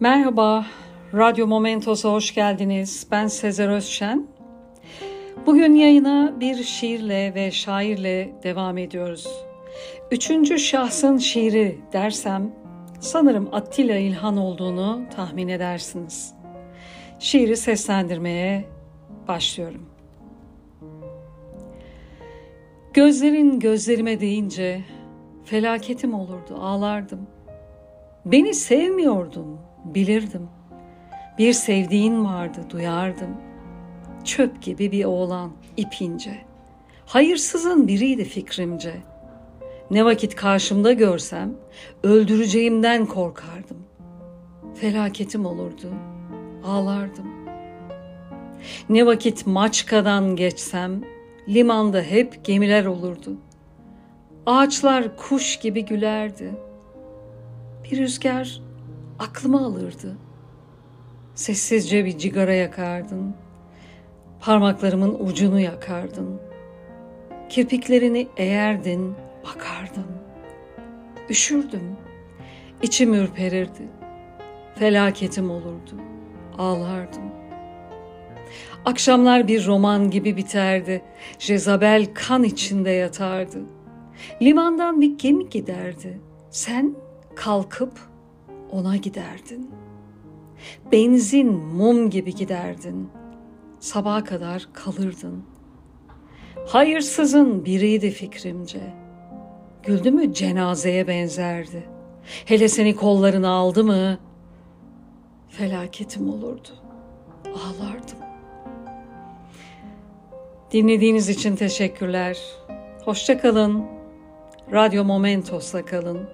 Merhaba, Radyo Momentos'a hoş geldiniz. Ben Sezer Özşen. Bugün yayına bir şiirle ve şairle devam ediyoruz. Üçüncü şahsın şiiri dersem sanırım Attila İlhan olduğunu tahmin edersiniz. Şiiri seslendirmeye başlıyorum. Gözlerin gözlerime deyince felaketim olurdu, ağlardım. Beni sevmiyordun, bilirdim. Bir sevdiğin vardı, duyardım. Çöp gibi bir oğlan, ipince. Hayırsızın biriydi fikrimce. Ne vakit karşımda görsem, öldüreceğimden korkardım. Felaketim olurdu, ağlardım. Ne vakit Maçka'dan geçsem, limanda hep gemiler olurdu. Ağaçlar kuş gibi gülerdi. Bir rüzgar aklımı alırdı. Sessizce bir cigara yakardın. Parmaklarımın ucunu yakardın. Kirpiklerini eğerdin, bakardın. Üşürdüm. İçim ürperirdi. Felaketim olurdu. Ağlardım. Akşamlar bir roman gibi biterdi. Jezabel kan içinde yatardı. Limandan bir gemi giderdi. Sen kalkıp ona giderdin. Benzin mum gibi giderdin. Sabaha kadar kalırdın. Hayırsızın biriydi fikrimce. Güldü mü cenazeye benzerdi. Hele seni kollarına aldı mı felaketim olurdu. Ağlardım. Dinlediğiniz için teşekkürler. Hoşça kalın. Radyo Momentos'la kalın.